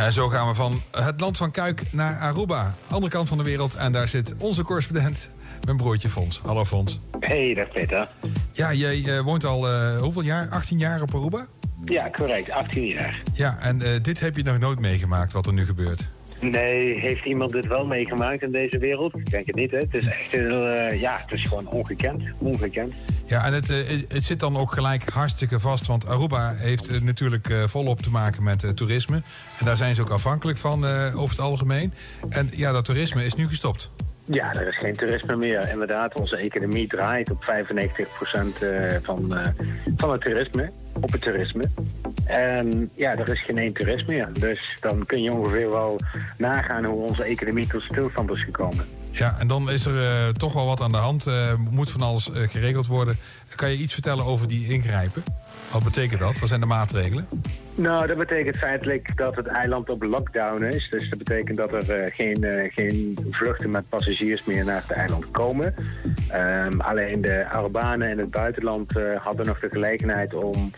En zo gaan we van het land van Kuik naar Aruba, andere kant van de wereld. En daar zit onze correspondent, mijn broertje Fons. Hallo Fons. Hey, dat Peter. Ja, jij eh, woont al eh, hoeveel jaar? 18 jaar op Aruba? Ja, correct. 18 jaar. Ja, en eh, dit heb je nog nooit meegemaakt wat er nu gebeurt. Nee, heeft iemand dit wel meegemaakt in deze wereld? Ik denk het niet, hè. Het is echt eh, ja, het is gewoon ongekend. Ongekend. Ja, en het, eh, het zit dan ook gelijk hartstikke vast. Want Aruba heeft eh, natuurlijk volop te maken met toerisme. En daar zijn ze ook afhankelijk van over het algemeen. En ja, dat toerisme is nu gestopt. Ja, er is geen toerisme meer. Inderdaad, onze economie draait op 95% eh, van, eh, van het toerisme, op het toerisme. En ja, er is geen één toerist meer. Dus dan kun je ongeveer wel nagaan hoe onze economie tot stilstand is gekomen. Ja, en dan is er eh, toch wel wat aan de hand. Eh, moet van alles eh, geregeld worden. Kan je iets vertellen over die ingrijpen? Wat betekent dat? Wat zijn de maatregelen? Nou, dat betekent feitelijk dat het eiland op lockdown is. Dus dat betekent dat er geen, geen vluchten met passagiers meer naar het eiland komen. Ehm, alleen de Arubanen in het buitenland hadden nog de gelegenheid om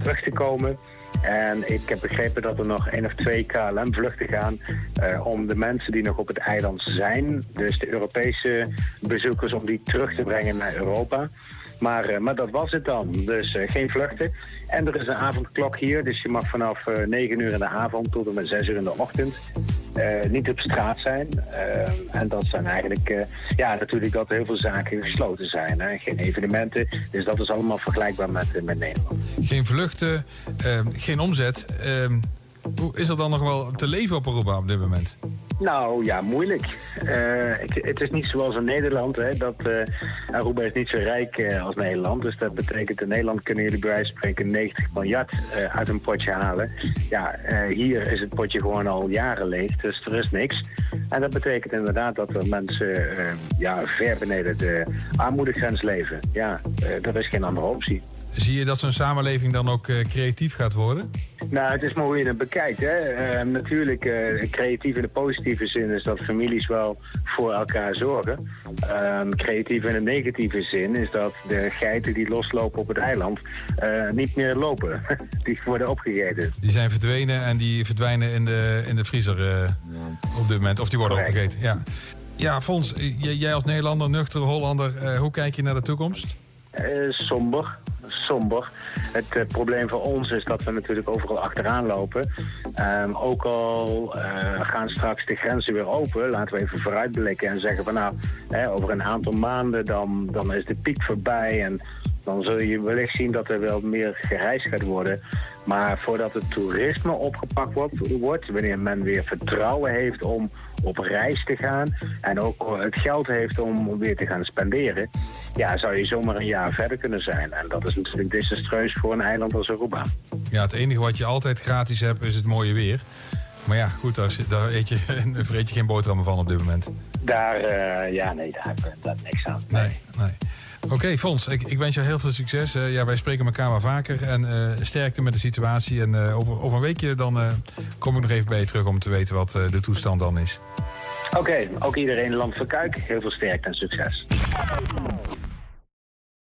terug te komen. En ik heb begrepen dat er nog één of twee KLM-vluchten gaan eh, om de mensen die nog op het eiland zijn, dus de Europese bezoekers, om die terug te brengen naar Europa. Maar, eh, maar dat was het dan. Dus eh, geen vluchten. En er is een avondklok hier. Dus je mag vanaf eh 9 uur in de avond tot en met 6 uur in de ochtend eh, niet op straat zijn. Eh, en dat zijn eigenlijk, eh, ja, natuurlijk dat heel veel zaken gesloten zijn. Hè? Geen evenementen. Dus dat is allemaal vergelijkbaar met, met Nederland. Geen vluchten, geen omzet. Hoe is er dan nog wel te leven op Aruba op dit moment? Nou ja, moeilijk. Eh, het, het is niet zoals in Nederland. Hè, dat, Aruba is niet zo rijk eh, als Nederland. Dus dat betekent in Nederland kunnen jullie bij wijze van spreken 90 miljard uit een potje halen. Ja, hier is het potje gewoon al jaren leeg. Dus er is niks. En dat betekent inderdaad dat er mensen ja, ver beneden de armoedegrens leven. Ja, er is geen andere optie. Zie je dat zo'n samenleving dan ook creatief gaat worden? Nou, het is maar hoe je het bekijkt. Hè. Eh, natuurlijk, eh, creatief in de positieve zin is dat families wel voor elkaar zorgen. Ehm, creatief in de negatieve zin is dat de geiten die loslopen op het eiland eh, niet meer lopen. die worden opgegeten. Die zijn verdwenen en die verdwijnen in de, in de vriezer eh, op dit moment. Of die worden Correct. opgegeten. Ja, ja Fons, jij als Nederlander, nuchtere Hollander, hoe kijk je naar de toekomst? Eh, somber. Somber. Het eh, probleem voor ons is dat we natuurlijk overal achteraan lopen. Ehm, ook al eh, gaan straks de grenzen weer open, laten we even vooruitblikken en zeggen van nou, hè, over een aantal maanden dan, dan is de piek voorbij en dan zul je wellicht zien dat er wel meer gereisd gaat worden. Maar voordat het toerisme opgepakt wordt, wordt wanneer men weer vertrouwen heeft om op reis te gaan en ook het geld heeft om weer te gaan spenderen, ja, zou je zomaar een jaar verder kunnen zijn. En dat is natuurlijk desastreus voor een eiland als Aruba. Ja, het enige wat je altijd gratis hebt is het mooie weer. Maar ja, goed, daar, daar eet je, vreet je geen boterhammen van op dit moment. Daar, eh, ja, nee, daar we daar niks aan. Nee, nee. Oké, Fons, ik, ik wens jou heel veel succes. Eh, ja, wij spreken elkaar maar vaker. En eh, sterkte met de situatie. En over, over een weekje dan kom ik nog even bij je terug om te weten wat de toestand dan is. Oké, ook iedereen land van Kuik. Heel veel sterkte en succes.